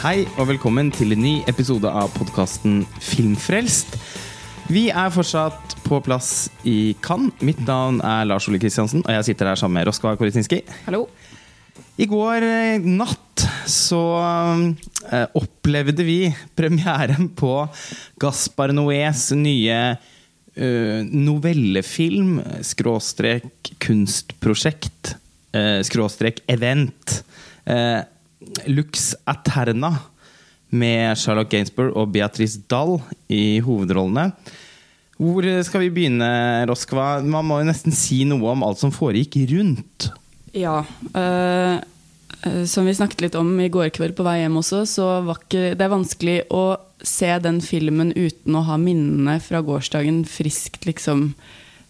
Hei og velkommen til en ny episode av podkasten Filmfrelst. Vi er fortsatt på plass i Cannes. Mitt navn er Lars Ole Kristiansen, og jeg sitter her sammen med Roskva Korysinski. Hallo. I går eh, natt så eh, opplevde vi premieren på Gaspar Noés nye eh, novellefilm, skråstrek kunstprosjekt, eh, skråstrek event. Eh, Lux Aterna med Charlotte Gainsbourg og Beatrice Dahl i hovedrollene. Hvor skal vi begynne, Roskva? Man må jo nesten si noe om alt som foregikk rundt. Ja. øh, som vi snakket litt om i går kveld på vei hjem også, så var ikke det er vanskelig å se den filmen uten å ha minnene fra gårsdagen friskt, liksom.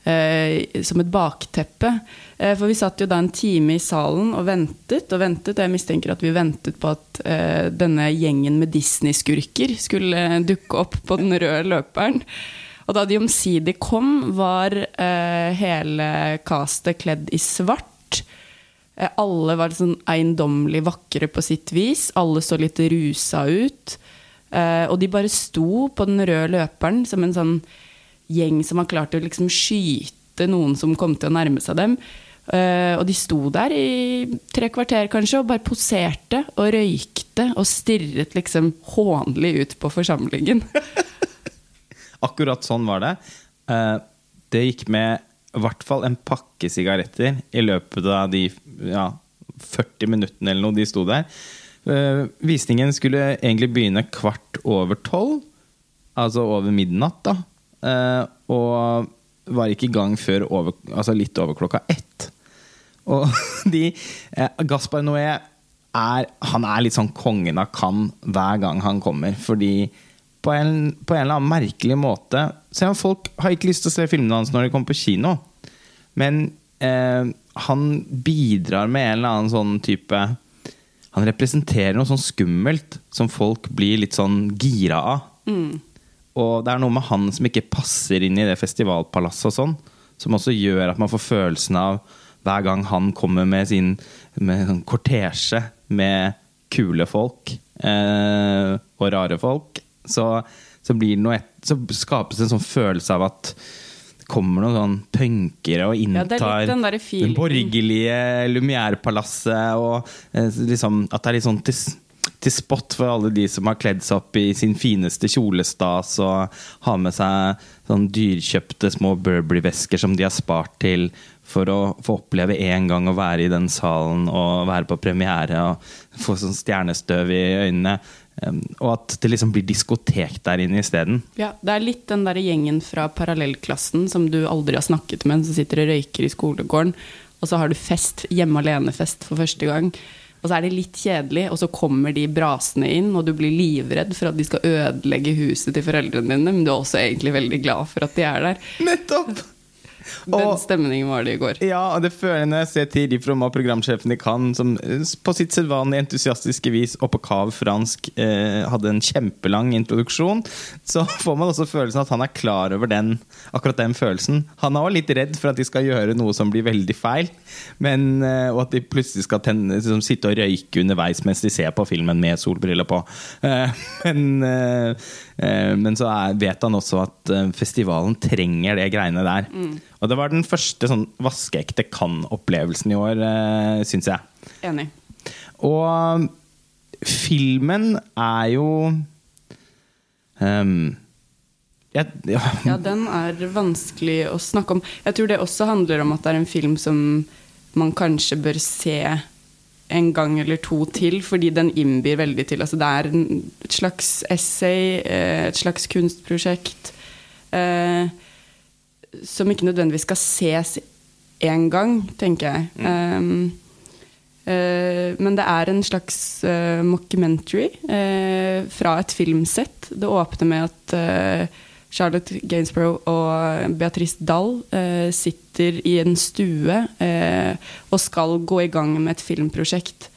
Øh, som et bakteppe. Eh, for vi satt jo da en time i salen og ventet og ventet. Og jeg mistenker at vi ventet på at uh, denne gjengen med Disney-skurker skulle dukke opp på den røde løperen. Og da de omsider kom, var hele castet kledd i svart. alle var sånn eiendommelig vakre på sitt vis. Alle så litt rusa ut. og de bare sto på den røde løperen som en sånn gjeng som har klart å liksom skyte noen som kom til å nærme seg dem. Uh, og de sto der i tre kvarter kanskje og bare poserte og røykte og stirret liksom hånlig ut på forsamlingen. Akkurat sånn var det. Uh, det gikk med i hvert fall en pakke sigaretter i løpet av de ja, 40 minuttene eller noe de sto der. Uh, visningen skulle egentlig begynne kvart over tolv, altså over midnatt, da. Og var ikke i gang før over, altså litt over klokka ett. Og de, eh, Gaspar Noé er, han er litt sånn kongen av Cannes hver gang han kommer. Fordi på en, på en, eller annen merkelig måte Se om folk har ikke lyst til å se filmene hans når de kommer på kino. Men eh, han bidrar med en eller annen sånn type Han representerer noe sånn skummelt som folk blir litt sånn gira av. Mm. Og det er noe med han som ikke passer inn i det festivalpalasset og sånn, som også gjør at man får følelsen av hver gang han kommer med sin med sånn kortesje med kule folk eh, og rare folk, så, så, et, så, skapes en sånn følelse av at det kommer noen sånn punkere og inntar ja, det, den, borgerlige Lumière-palasset, og eh, liksom, at det er litt sånn til spott for alle de som har kledd seg opp i sin fineste kjolestas og har med seg sånn dyrkjøpte små Burberry-vesker som de har spart til for å få oppleve en gang å være i den salen og være på premiere og få sånn stjernestøv i øynene. Og at det liksom blir diskotek der inne isteden. Ja, det er litt den der gjengen fra parallellklassen som du aldri har snakket med, som sitter og røyker i skolegården, og så har du fest, hjemme alene-fest for første gang. Og så er det litt kjedelig, og så kommer de brasende inn, og du blir livredd for at de skal ødelegge huset til foreldrene dine, men du er også egentlig veldig glad for at de er der. Nettopp! Den stemningen var det i går. Ja, og det føler jeg når jeg ser Tiri Fromma, programsjefen i Cannes, som eh, på sitt sedvanlig entusiastiske vis og på kav fransk eh, hadde en kjempelang introduksjon, så får man også følelsen at han er klar over den, akkurat den følelsen. Han er også litt redd for at de skal gjøre noe som blir veldig feil, men, eh, og at de plutselig skal tenne, liksom, sitte og røyke underveis mens de ser på filmen med solbriller på. Eh, men eh, Eh, men så er, vet han også at festivalen trenger det greiene der. Mm. Og det var den første sånn vaskeekte Cannes-opplevelsen i år, eh, syns jeg. Enig. Og filmen er jo um, ja. ja, den er vanskelig å snakke om. Jeg tror det også handler om at det er en film som man kanskje bør se en gang eller to til, fordi den innbyr veldig til altså Det er et slags essay, eh, et slags kunstprosjekt, eh, som ikke nødvendigvis skal ses én gang, tenker jeg. Mm. Um, uh, men det er en slags uh, mockumentary uh, fra et filmsett. Det åpner med at Charlotte Gainsborough og Beatrice Dahl sitter i en stue eh, og skal gå i gang med et filmprosjekt.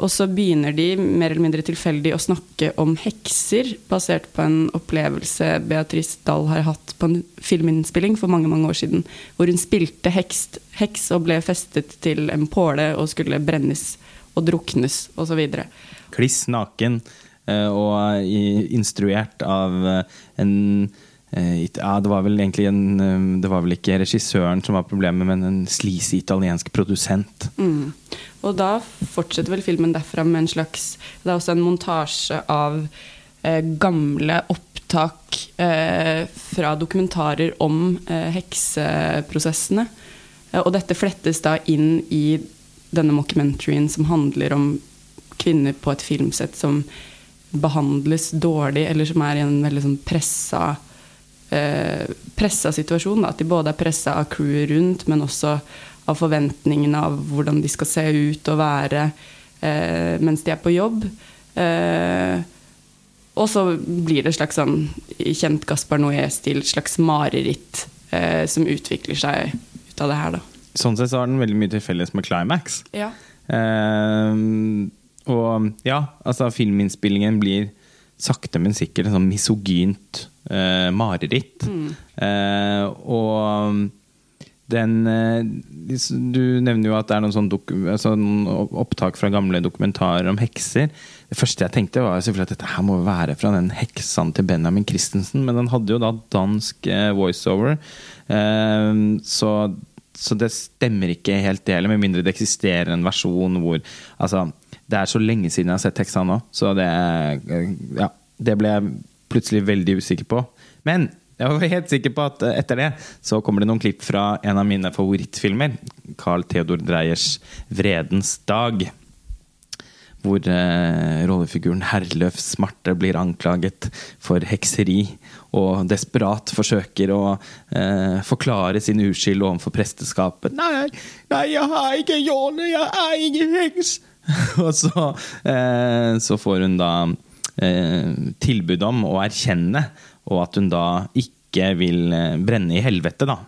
Og så begynner de mer eller mindre tilfeldig å snakke om hekser, basert på en opplevelse Beatrice Dahl har hatt på en filminnspilling for mange mange år siden, hvor hun spilte heks, heks og ble festet til en påle og skulle brennes og druknes osv. Kliss naken eh, og instruert av eh, en ja, det var vel egentlig en eh, Det var vel ikke regissøren som var problemet, men en sleazy italiensk produsent. Mm. Og da fortsetter vel filmen derfra med en slags Det er også en montasje av eh, gamle opptak eh, fra dokumentarer om eh, hekseprosessene. Eh, og dette flettes da inn i denne mockumentaryen som handler om kvinner på et filmsett som behandles dårlig, eller som er i en veldig sånn pressa eh, pressa situasjon. At de både er pressa av crewet rundt, men også av forventningene av hvordan de skal se ut og være eh, mens de er på jobb. Eh, og så blir det et slags sånn, kjent Gaspar Noé-stil, slags mareritt eh, som utvikler seg ut av det her, da. Sånn sett så har den veldig mye til felles med Climax. Ja. Eh, og ja, altså filminnspillingen blir sakte, men sikkert sånn misogynt eh, mareritt. Eh, og den eh, Du nevner jo at det er noen sånn sånn opptak fra gamle dokumentarer om hekser. Det første jeg tenkte, var selvfølgelig at dette her må være fra den heksan til Benjamin Christensen, men den hadde jo da dansk eh, voiceover. Eh, så så det stemmer ikke helt det heller, med mindre det eksisterer en versjon hvor Altså, det er så lenge siden jeg har sett heksa nå, så det Ja, det ble plutselig veldig usikker på. Men jeg var helt sikker på at etter det så kommer det noen klipp fra en av mine favorittfilmer. Carl Theodor Dreyers 'Vredens dag'. Hvor eh, rollefiguren Herløf Smarte blir anklaget for hekseri og desperat forsøker å eh, forklare sin uskyld overfor presteskapet. Nei, nei, jeg har ikke gjort! Jeg er ingen heks! og så, eh, så får hun da eh, tilbud om å erkjenne, og at hun da ikke vil eh, brenne i helvete, da.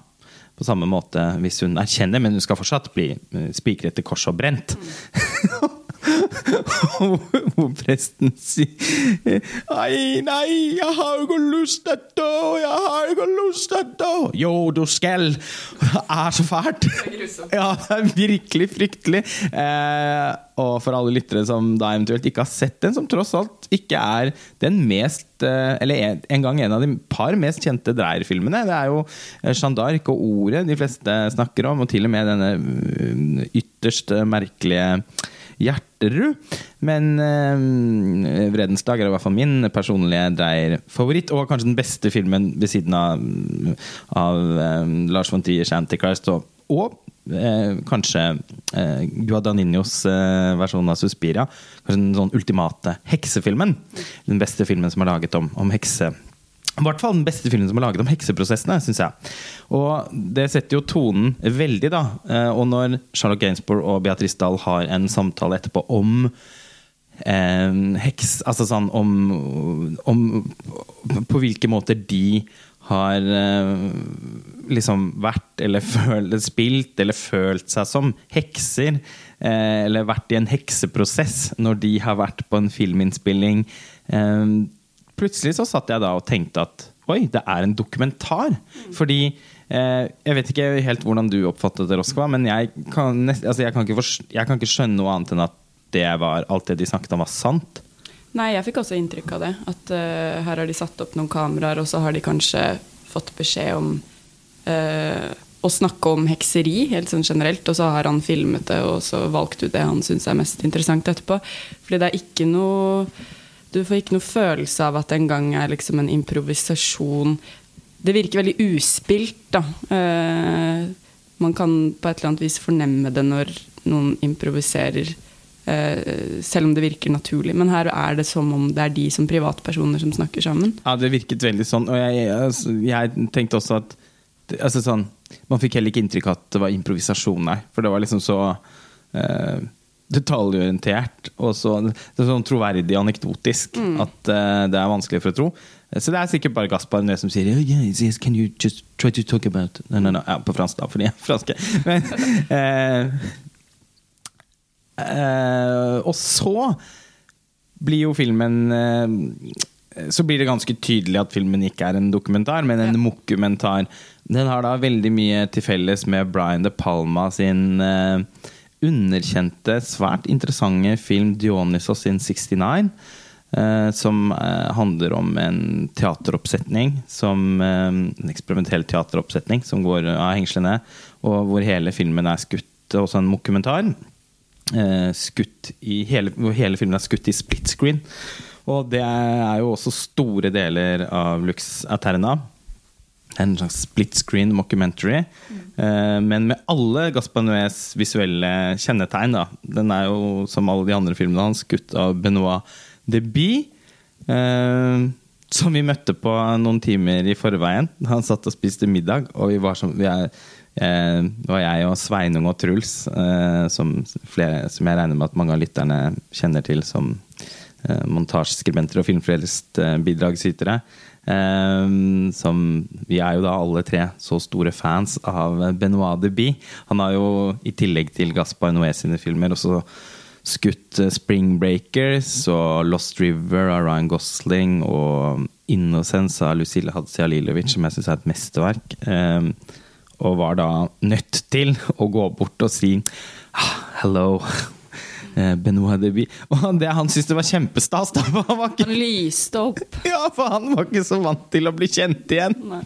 På samme måte hvis hun erkjenner, men hun skal fortsatt bli eh, spikret til kors og brent. Hvor presten sier Nei, nei, jeg har ikke lyst til dø, jeg har ikke lyst til dø. Jo, du skal. Det er så fælt. Ja, det er virkelig fryktelig. Eh, og for alle lyttere som da eventuelt ikke har sett den, som tross alt ikke er den mest eh, Eller en, gang en av de par mest kjente Dreyer-filmene. Det er jo eh, Jeanne d'Arc og Ordet de fleste snakker om, og til og med denne mm, ytterst merkelige Hjerterud. Men eh, 'Vredens dag' er i hvert fall min personlige Dreyer-favoritt, og kanskje den beste filmen ved siden av, av eh, Lars von Triers 'Antichrist'. Og, og eh, kanskje eh, Guadagninos eh, versjon av 'Suspiria'. Kanskje den sånn ultimate heksefilmen. Den beste filmen som er laget om, om hekse. I hvert fall den beste filmen som er laget om hekseprosessene, syns jeg. Og det setter jo tonen veldig, da. Eh, Og når Charlotte Gainsbourg og Beatrice Dahl har en samtale etterpå om eh, heks Altså sånn om, om På hvilke måter de har eh, liksom vært eller følt, spilt eller følt seg som hekser. Eh, eller vært i en hekseprosess når de har vært på en filminnspilling. Eh, plutselig så satt jeg da og tenkte at oi, det er en dokumentar. Fordi eh, jeg vet ikke helt hvordan du oppfattet det, Roskva, men jeg kan, altså jeg, kan jeg kan ikke skjønne noe annet enn at det var, alt det de snakket om, var sant. Nei, jeg fikk også inntrykk av det. At uh, her har de satt opp noen kameraer, og så har de kanskje fått beskjed om uh, å snakke om hekseri, helt sånn generelt, og så har han filmet det, og så valgt ut det han syns er mest interessant etterpå. Fordi det er ikke noe Du får ikke noe følelse av at det engang er liksom en improvisasjon. Det virker veldig uspilt, da. Eh, man kan på et eller annet vis fornemme det når noen improviserer. Eh, selv om det virker naturlig. Men her er det som om det er de som privatpersoner som snakker sammen. Ja, det virket veldig sånn. Og jeg, jeg, jeg tenkte også at altså sånn, Man fikk heller ikke inntrykk av at det var improvisasjon, nei. For det var liksom så eh, detaljorientert og så det sånn troverdig anekdotisk at uh, det er vanskelig for å tro. Så det er sikkert bare Gaspar Nøe som sier oh, yes, yes, Can you just try to talk about no, no, no. Ja, På fransk, da, fordi jeg er franske. Men, uh, eh, og så blir jo filmen Så blir det ganske tydelig at filmen ikke er en dokumentar, men en mokumentar. Den har da veldig mye til felles med Brian De Palma sin underkjente, svært interessante film 'Dionysos in 69'. eh, som eh, handler om en teateroppsetning som eh, En eksperimentell teateroppsetning som går av hengslene, og hvor hele filmen er skutt. Også en mokumentar. Skutt hvor hele filmen er skutt i split screen. Og det er jo også store deler av Lux Aterna. En slags split screen mockumentary. Eh, men med alle Gaspar Nues visuelle kjennetegn. Da. Den er jo, som alle de andre filmene hans, skutt av Benoit Debye. Eh, som vi møtte på noen timer i forveien. Han satt og spiste middag, og vi var som vi er, eh, det var jeg og Sveinung og Truls, som, flere, som jeg regner med at mange av lytterne kjenner til som montasjeskribenter og filmfrelst eh. Eh, som, vi er jo da alle tre så store fans av Benoit Deby. Han har jo i tillegg til Gaspar Noé sine filmer også skutt eh, Spring Breakers og Lost River av Ryan Gosling og Innocence av Lucille Hadzialilovic, som jeg syns er et mesterverk. Eh, og var da nødt til å gå bort og si ah, Hello, eh, Benoit Deby. Og det, han syntes det var kjempestas. Da, for han var ikke Han lyste opp. ja, for han var ikke så vant til å bli kjent igjen. Nei.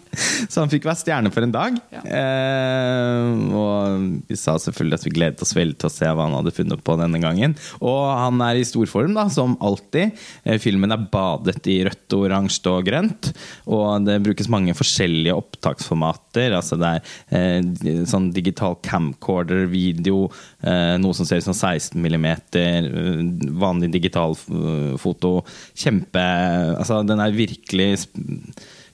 Så han fikk være stjerne for en dag. Ja. Eh, og vi sa selvfølgelig at vi gledet oss veldig til å se hva han hadde funnet på denne gangen. Og han er i storform, da, som alltid. Eh, filmen er badet i rødt, oransje og grønt. Og det brukes mange forskjellige opptaksformater. Altså det er eh, sånn digital camcorder-video, eh, noe som ser ut som 16 millimeter, eh, vanlig digital eh, foto. Kjempe Altså, den er virkelig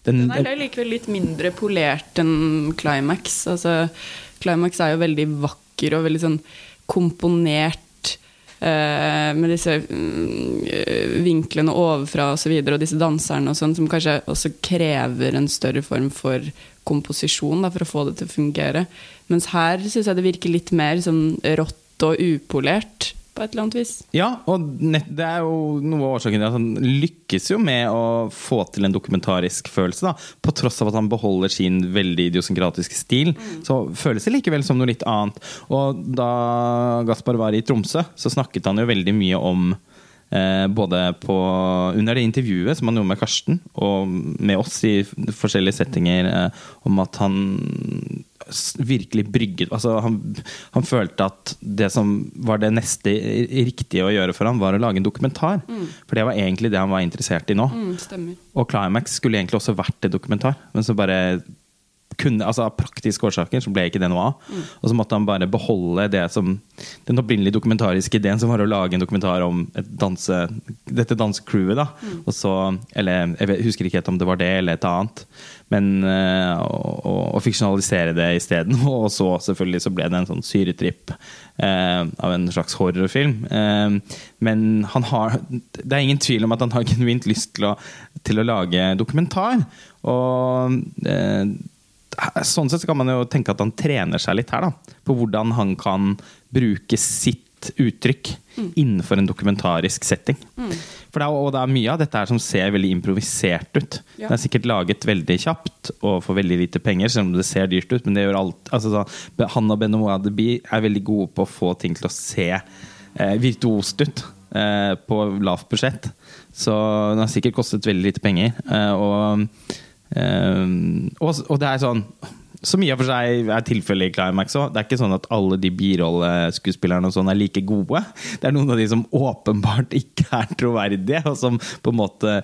den, Den er likevel litt mindre polert enn Climax. Altså, Climax er jo veldig vakker og veldig sånn komponert. eh, med disse mm, eh, vinklene ovenfra og så videre, og disse danserne og sånn, som kanskje også krever en større form for komposisjon da, for å få det til å fungere. Mens her syns jeg det virker litt mer sånn rått og upolert, på et eller annet vis. Ja, og det er jo noe av årsaken til at han lykkes jo med å få til en dokumentarisk følelse. da På tross av at han beholder sin veldig idiosynkratiske stil, så føles det likevel som noe litt annet. Og da Gaspar var i Tromsø, så snakket han jo veldig mye om eh, både på, under det intervjuet som han gjorde med Karsten, og med oss i forskjellige settinger, eh, om at han virkelig brygget altså han, han følte at det som var det neste riktige å gjøre for ham, var å lage en dokumentar. For det var egentlig det han var interessert i nå. Mm. Og Climax skulle egentlig også vært en dokumentar, men så bare kunne, altså Av praktiske årsaker så ble ikke det noe av. Og så måtte han bare beholde det som den opprinnelige dokumentariske ideen, som var å lage en dokumentar om et danse, dette dansecrewet. da Og så, eller Jeg husker ikke helt om det var det eller et annet. Men øh, å, å- fiksjonalisere det isteden. Og så selvfølgelig så ble det en sånn syretripp uh, av en slags horrorfilm. Uh, men han har det er ingen tvil om at han har genuint lyst til å, til å lage dokumentar. Og eh, sånn sett så kan man jo tenke at han trener seg litt her, da. På hvordan han kan bruke sitt uttrykk innenfor en dokumentarisk setting. For det er, og det er mye av dette her som ser veldig improvisert ut. Ja. Det er sikkert laget veldig kjapt og for veldig lite penger, selv om det ser dyrt ut. Men det gjør alt altså, så, Han og Benoit Deby er veldig gode på å få ting til å se eh, virtuost ut eh, på lavt budsjett. Så den har sikkert kostet veldig lite penger. Eh, og, eh, og, og det er sånn som i og for seg er tilfellet i Climax òg. Det er ikke sånn at alle de birolleskuespillerne og sånn er like gode. Det er noen av de som åpenbart ikke er troverdige, og som på en måte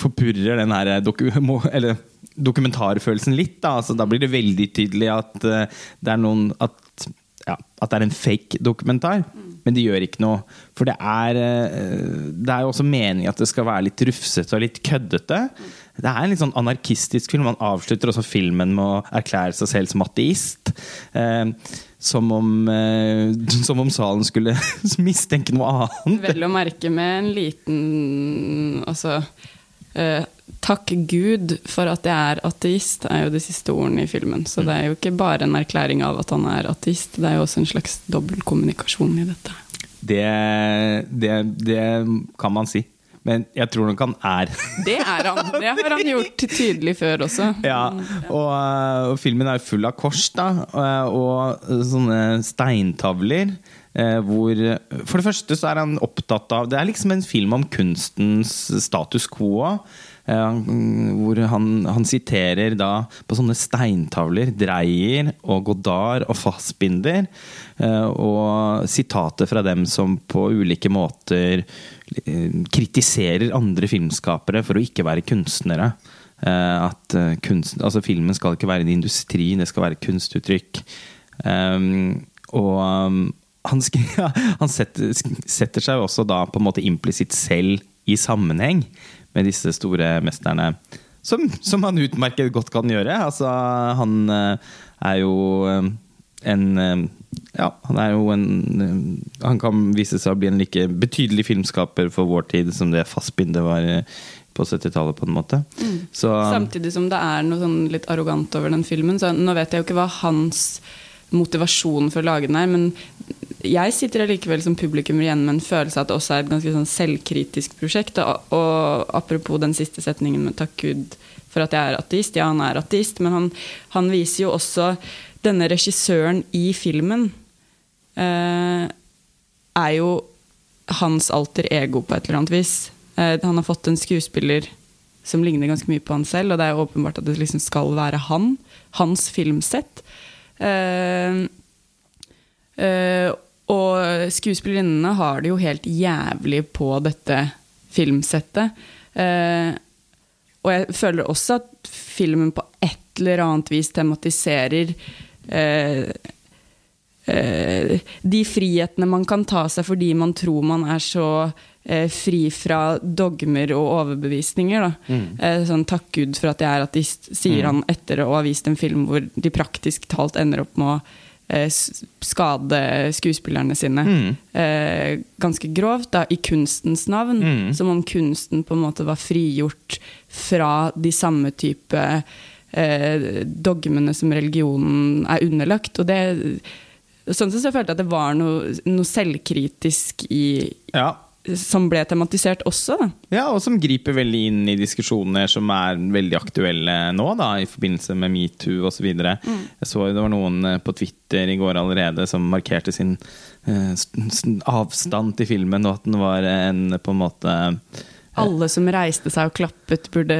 forpurrer den her dokumentarfølelsen litt. Da. Altså, da blir det veldig tydelig at eh, det er noen at, ja, at det er en fake dokumentar. Men det gjør ikke noe. For det er, eh, det er jo også meningen at det skal være litt rufsete og litt køddete. Det er en litt sånn anarkistisk film. Man avslutter også filmen med å erklære seg selv som ateist. Eh, som, om, eh, som om salen skulle mistenke noe annet. Vel å merke med en liten Altså eh, Takk Gud for at jeg er ateist, er jo de siste ordene i filmen. Så det er jo ikke bare en erklæring av at han er ateist, det er jo også en slags dobbeltkommunikasjon i dette. Det, det, det kan man si. Men jeg tror nok han er Det er han. Det har han gjort tydelig før også. Ja, og, øh, og filmen er full av kors da, og, og sånne steintavler Eh, hvor For det første så er han opptatt av Det er liksom en film om kunstens status quo. Eh, hvor han, han siterer da på sånne steintavler Dreyer og Godard og Fassbinder. eh, Og sitater fra dem som på ulike måter eh, kritiserer andre filmskapere for å ikke være kunstnere. At kunst, altså filmen skal ikke være en industri, det skal være kunstuttrykk. Og han, han setter, setter seg også da på en måte implisitt selv i sammenheng med disse store mesterne. Som, som han utmerket godt kan gjøre. Altså, han eh, er jo eh, en eh, Ja, han er jo en Han kan vise seg å bli en like betydelig filmskaper for vår tid som det Fassbinde var på 70-tallet, på en måte. Så Samtidig som det er noe sånn litt arrogant over den filmen. Så nå vet jeg jo ikke hva hans motivasjon for å lage den er, men jeg sitter allikevel som publikummer igjen med en følelse av at det også er et ganske sånn selvkritisk prosjekt. Og, og apropos den siste setningen med 'takk Gud for at jeg er ateist'. Ja, han er ateist, men han, han viser jo også denne regissøren i filmen eh, er jo hans alter ego på et eller annet vis. Eh, han har fått en skuespiller som ligner ganske mye på han selv, og det er jo åpenbart at det liksom skal være han. Hans filmsett. Eh, eh, og skuespillerinnene har det jo helt jævlig på dette filmsettet. Eh, og jeg føler også at filmen på et eller annet vis tematiserer eh, eh, de frihetene man kan ta seg fordi man tror man er så eh, fri fra dogmer og overbevisninger. Da. Eh, sånn 'takk Gud for at jeg er ateist', sier han etter å ha vist en film hvor de praktisk talt ender opp med å skade skuespillerne sine Mm. eh, ganske grovt, da, i kunstens navn. Mm. Som om kunsten på en måte var frigjort fra de samme type eh, dogmene som religionen er underlagt. Og det Sånn sett så følte jeg at det var noe, noe selvkritisk i ja. Som ble tematisert også, da. Ja, og som griper veldig inn i diskusjoner som er veldig aktuelle nå, da, i forbindelse med metoo osv. Mm. Jeg så det var noen eh, på Twitter i går allerede som markerte sin eh, avstand til filmen, og at den var en på en måte Alle som reiste seg og klappet, burde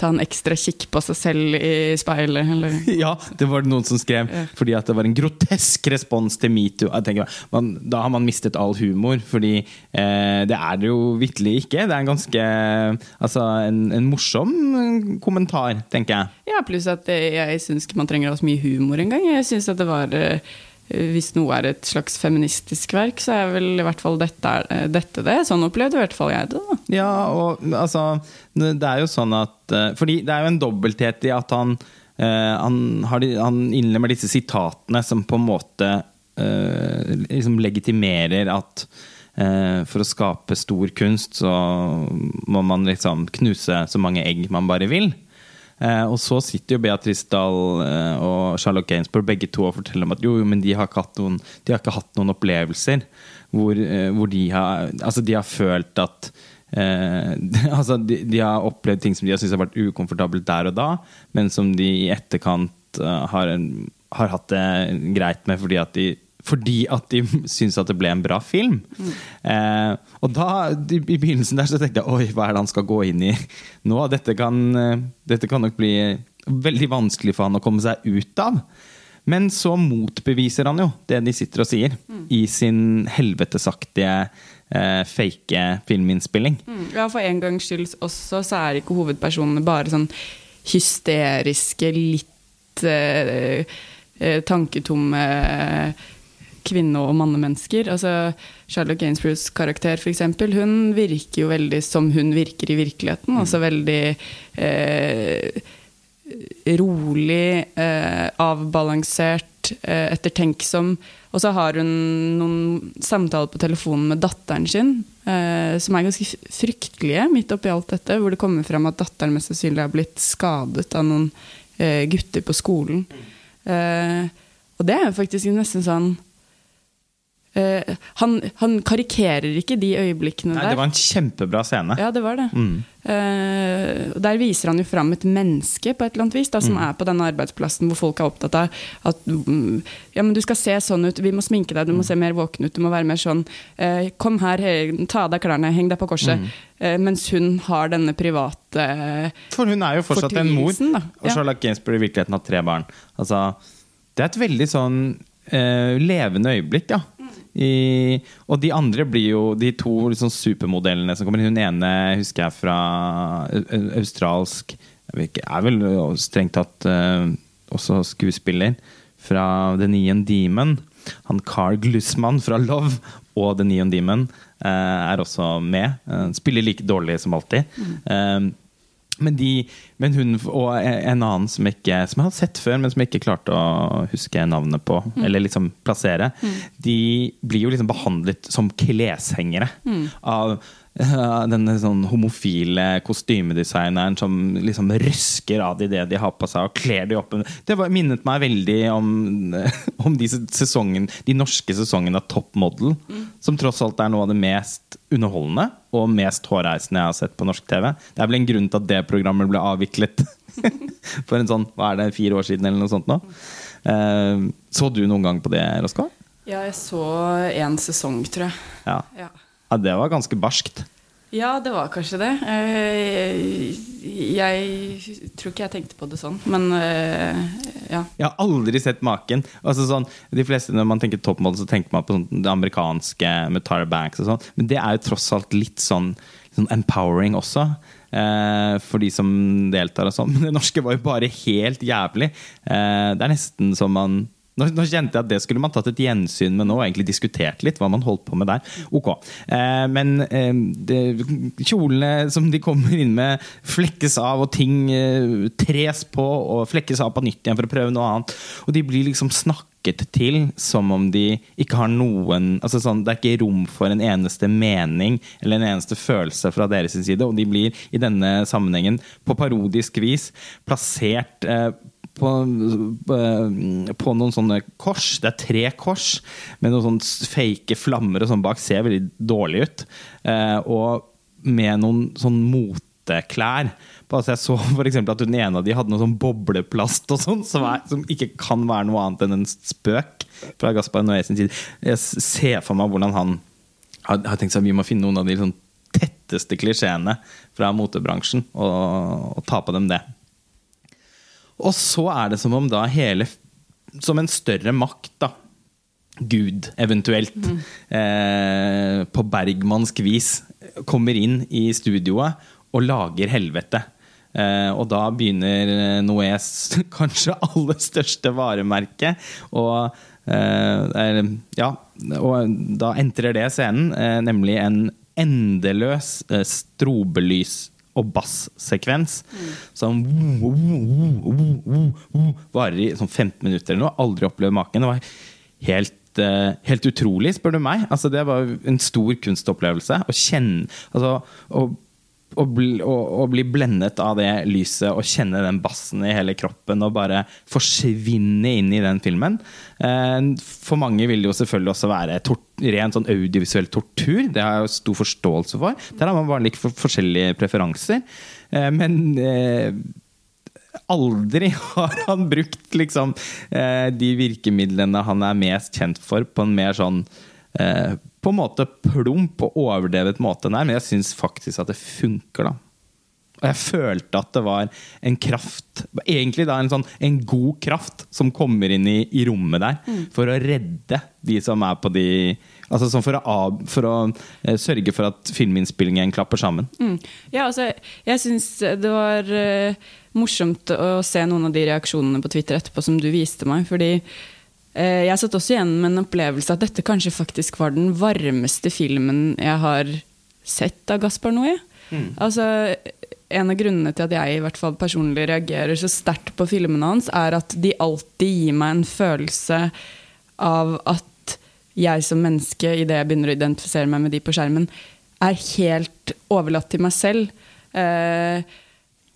ta en ekstra kikk på seg selv i speilet. Eller? Ja, det var det noen som skrev. Ja. Fordi at det var en grotesk respons til metoo. Da har man mistet all humor, fordi eh, det er det jo vitterlig ikke. Det er en ganske Altså en, en morsom kommentar, tenker jeg. Ja, pluss at jeg syns ikke man trenger å ha så mye humor engang. Jeg syns at det var eh, Hvis noe er et slags feministisk verk, så er vel i hvert fall dette, eh, dette det. Sånn opplevde i hvert fall jeg det. da. Ja, og altså Det er jo sånn at eh, Fordi det er jo en dobbelthet i at han eh, han, har han innlemmer disse sitatene som på en måte eh, liksom legitimerer at for å skape stor kunst, så må man liksom knuse så mange egg man bare vil. Og så sitter jo Beatrice Dahl og Charlotte Gainsbourg begge to og forteller om at jo, men de har ikke hatt noen, ikke hatt noen opplevelser hvor, hvor de, har, altså de har følt at eh, altså de, de har opplevd ting som de har syntes har vært ukomfortabelt der og da, men som de i etterkant uh, har, en, har hatt det greit med fordi at de fordi at de syns at det ble en bra film. Eh, og da, i begynnelsen der, så tenkte jeg oi, hva er det han skal gå inn i nå? Dette kan, eh, dette kan nok bli veldig vanskelig for han å komme seg ut av. Men så motbeviser han jo det de sitter og sier, i sin helvetesaktige, eh, fake filminnspilling. Mm. Ja, for en gangs skyld også, så er ikke hovedpersonene bare sånn hysteriske, litt eh, eh, tanketomme kvinne- og mannemennesker. Altså, Charlotte Gainsboroughs karakter, eksempel, hun virker jo veldig som hun virker i virkeligheten. Altså veldig eh, rolig, eh, avbalansert, eh, ettertenksom. Og så har hun noen samtaler på telefonen med datteren sin, eh, som er ganske fryktelige midt oppi alt dette, hvor det kommer frem at datteren mest sannsynlig har blitt skadet av noen eh, gutter på skolen. Eh, og det er jo faktisk nesten sånn eh, han, han karikerer ikke de øyeblikkene Nei, der. det var en kjempebra scene. Ja, det var det. Mm. Uh, der viser han jo fram et menneske på et eller annet vis, da, som er på denne arbeidsplassen hvor folk er opptatt av at mm, ja, men du skal se sånn ut, vi må sminke deg, du må se mer våken ut, du må være mer sånn uh, Kom her, he- ta av deg klærne, heng deg på korset. Eh, mens hun har denne private For hun er jo fortsatt en mor. Da. Og Ja. Charlotte Gainsbourg i virkeligheten har tre barn. Altså, det er et veldig sånn levende øyeblikk, ja. I, og de andre blir jo de to liksom, supermodellene som kommer. Hun ene husker jeg fra au- au- australsk jeg Er vel strengt tatt uh, også skuespiller. Fra The Neon Demon. Han Carl Glussmann fra Love og The Neon Demon uh, er også med. Uh, spiller like dårlig som alltid. Eh, men, de, men hun og en annen som, ikke, som jeg har sett før, men som jeg ikke klarte å huske navnet på, eller liksom plassere, de blir jo liksom behandlet som kleshengere av eh, denne sånn homofile kostymedesigneren som liksom røsker av de det de har på seg, og kler de opp. Det var, minnet meg veldig om, om de, sesongen, de norske sesongene av Top Model, som tross alt er noe av det mest underholdende og mest hårreisende jeg har sett på norsk TV. Det er vel en grunn til at det programmet ble avviklet for en sånn, hva er det, fire år siden eller noe sånt nå. Eh, så du noen gang på det, Roskva? Ja, jeg så én sesong, tror jeg. Ja. Ja. ja, det var ganske barskt. Ja, det var kanskje det. Eh, Jeg tror ikke jeg tenkte på det sånn, men eh, ja. Jeg har aldri sett maken. Altså sånn, de fleste Når man tenker toppmodell, så tenker man på sånn, det amerikanske med Tara Banks og sånn. Men det er jo tross alt litt sånn, sånn empowering også. Eh, for de som deltar og sånn. Men det norske var jo bare helt jævlig. Eh, det er nesten som man nå, nå kjente jeg at det skulle man tatt et gjensyn med nå og egentlig diskutert litt hva man holdt på med der. Ok. Eh, men eh, det, kjolene som de kommer inn med, flekkes av, og ting eh, tres på og flekkes av på nytt igjen for å prøve noe annet. Og de blir liksom snakket til som om de ikke har noen altså sånn, Det er ikke rom for en eneste mening eller en eneste følelse fra deres side, og de blir i denne sammenhengen på parodisk vis plassert eh, på, på noen sånne kors. Det er tre kors med noen sånne fake flammer og sånn bak. Ser veldig dårlig ut. Eh, og med noen sånn moteklær. På, så jeg så for at den ene av de hadde noe sånn bobleplast og sånn, som, som ikke kan være noe annet enn en spøk fra Gaspar Noé sin side. Jeg ser for meg hvordan han har, har tenkt seg at vi må finne noen av de sånn tetteste klisjeene fra motebransjen og, og ta på dem det. Og så er det som om da hele Som en større makt, da. Gud, eventuelt. Eh, på bergmannsk vis kommer inn i studioet og lager helvete. Eh, og da begynner Noés kanskje aller største varemerke og eh, Ja, og da entrer det scenen, eh, nemlig en endeløs eh, strobelys- og bassekvens som varer i sånn 15 minutter eller noe. Aldri opplevd maken. Det var helt, eh, helt utrolig, spør du meg. Altså, det var en stor kunstopplevelse. Å kjenne altså, å, å, bli, å, å bli blendet av det lyset og kjenne den bassen i hele kroppen og bare forsvinne inn i den filmen. Eh, For mange vil det jo selvfølgelig også være tort, ren sånn audiovisuell tortur. Det har jeg jo stor forståelse for. Der har man bare for, forskjellige preferanser. Eh, Men eh, aldri har han brukt liksom de virkemidlene han er mest kjent for, på en mer sånn eh, På en måte plump og overdrevet måte her, men jeg syns faktisk at det funker, da. Og jeg følte at det var en kraft Egentlig da en sånn En god kraft som kommer inn i, i rommet der for å redde de som er på de Altså sånn for å, for å eh, sørge for at filminnspillingen klapper sammen. Mm. Ja, altså, jeg syns det var eh, morsomt å se noen av de reaksjonene på Twitter etterpå som du viste meg. Fordi jeg satt også igjen med en opplevelse at dette kanskje faktisk var den varmeste filmen jeg har sett av Gaspar Noé. Altså, en av grunnene til at jeg i hvert fall personlig reagerer så sterkt på filmene hans, er at de alltid gir meg en følelse av at jeg som menneske, idet jeg begynner å identifisere meg med de på skjermen, er helt overlatt til meg selv. Eh,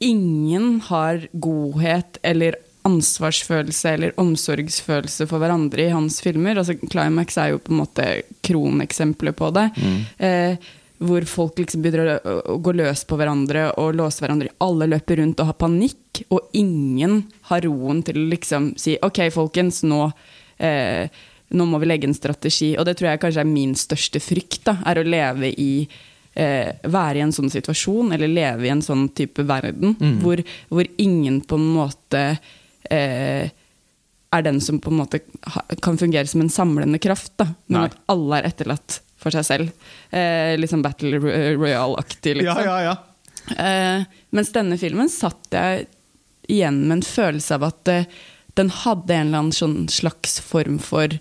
ingen har godhet eller ansvarsfølelse eller omsorgsfølelse for hverandre i hans filmer. Altså, Climax er jo på en måte kroneksempelet på det. Eh, hvor folk liksom begynner å, å gå løs på hverandre og låse hverandre. Alle løper rundt og har panikk, og ingen har roen til å liksom si OK, folkens, nå eh, nå må vi legge en strategi. Og det tror jeg kanskje er min største frykt. Da, er å leve i eh, Være i en sånn situasjon, eller leve i en sånn type verden, hvor, hvor ingen på en måte er den som på en måte kan fungere som en samlende kraft. Da, men Nei. at alle er etterlatt for seg selv. Eh, litt sånn Battle Royale-aktig, liksom. Ja, ja, ja. Eh, mens denne filmen satt jeg igjen med en følelse av at eh, den hadde en eller annen sånn slags form for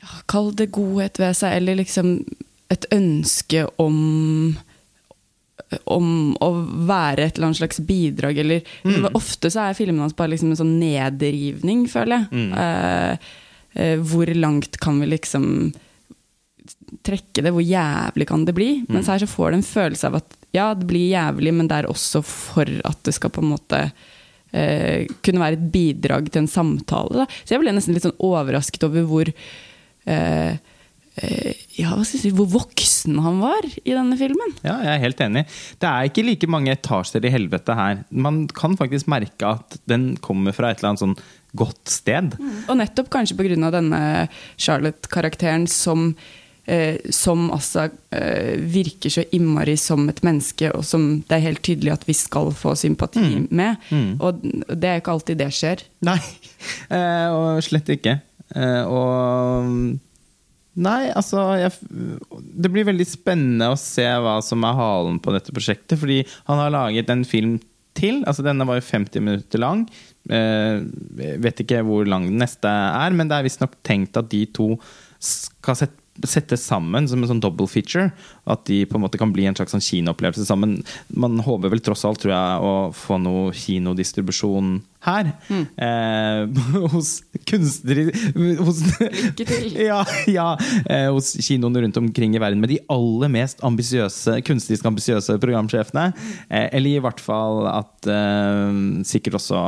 ja, Kall det godhet ved seg, eller liksom et ønske om om å være et eller annet slags bidrag, eller Ofte så er filmene hans bare liksom en sånn nedrivning, føler jeg. Mm. Uh, uh, hvor langt kan vi liksom trekke det? Hvor jævlig kan det bli? Mens her så får du en følelse av at ja, det blir jævlig, men det er også for at det skal på en måte uh, kunne være et bidrag til en samtale. Da. Så jeg ble nesten litt sånn overrasket over hvor eh, ja, hva skal jeg si, hvor voksen han var i denne filmen. Ja, jeg er helt enig. Det er ikke like mange etasjer i helvete her. Man kan faktisk merke at den kommer fra et eller annet sånn godt sted. Og nettopp kanskje pga. denne Charlotte-karakteren som, eh, som altså eh, virker så innmari som et menneske, og som det er helt tydelig at vi skal få sympati med. Og det er ikke alltid det skjer. Nei, eh, og slett ikke. Eh, og Nei, altså jeg, Det blir veldig spennende å se hva som er halen på dette prosjektet. Fordi han har laget en film til. altså Denne var jo 50 minutter lang. Eh, vet ikke hvor lang den neste er, men det er visstnok tenkt at de to skal sette settes sammen som en sånn double feature. At de på en måte kan bli en slags sånn kinoopplevelse sammen. Man håper vel tross alt tror jeg, å få noe kinodistribusjon her. Eh, hos kunstnere hos, Lykke til. ja, ja eh, hos kinoene rundt omkring i verden med de aller mest ambisiøse, kunstnerisk ambisiøse programsjefene. Eh, eller i hvert fall at eh, sikkert også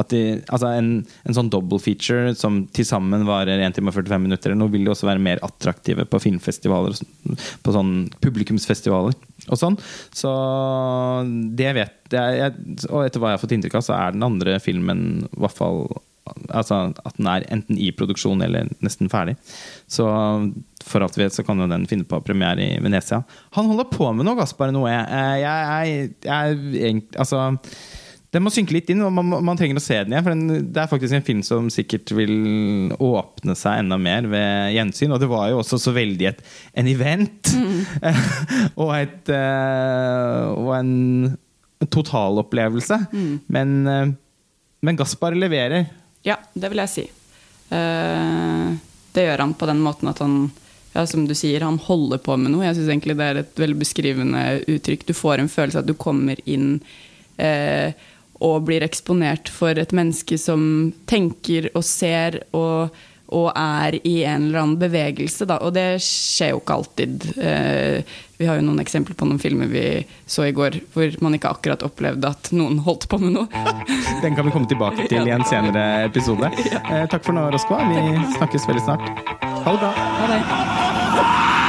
at de, altså en, en sånn double feature som til sammen varer 1 time og 45 minutter, noe, vil jo også være mer attraktive på filmfestivaler, sånn- på sånn publikumsfestivaler og sånn. Så det vet jeg, jeg Og etter hva jeg har fått inntrykk av, så er den andre filmen i hvert fall Altså at den er enten i produksjon eller nesten ferdig. Så for alt vi vet, så kan jo den finne på premiere i Venezia. Han holder på med noe, Gaspar Noé. Jeg, Jeg, jeg, jeg, altså den må synke litt inn, og man, man trenger å se den igjen. For den, det er faktisk en film som sikkert vil åpne seg enda mer ved gjensyn. Og det var jo også så veldig et, en event. og, et, eh, og en totalopplevelse. Men, eh, men Gaspar leverer. Ja, det vil jeg si. Eh, det gjør han på den måten at han ja, som du sier, han holder på med noe. Jeg syns egentlig det er et veldig beskrivende uttrykk. Du får en følelse av at du kommer inn eh, og blir eksponert for et menneske som tenker og ser og, og er i en eller annen bevegelse. Da. Og det skjer jo ikke alltid. Eh, vi har jo noen eksempler på noen filmer vi så i går hvor man ikke akkurat opplevde at noen holdt på med noe. Den kan vi komme tilbake til i en senere episode. Eh, takk for nå, Roskva. Vi snakkes veldig snart. Ha det bra. Ha det.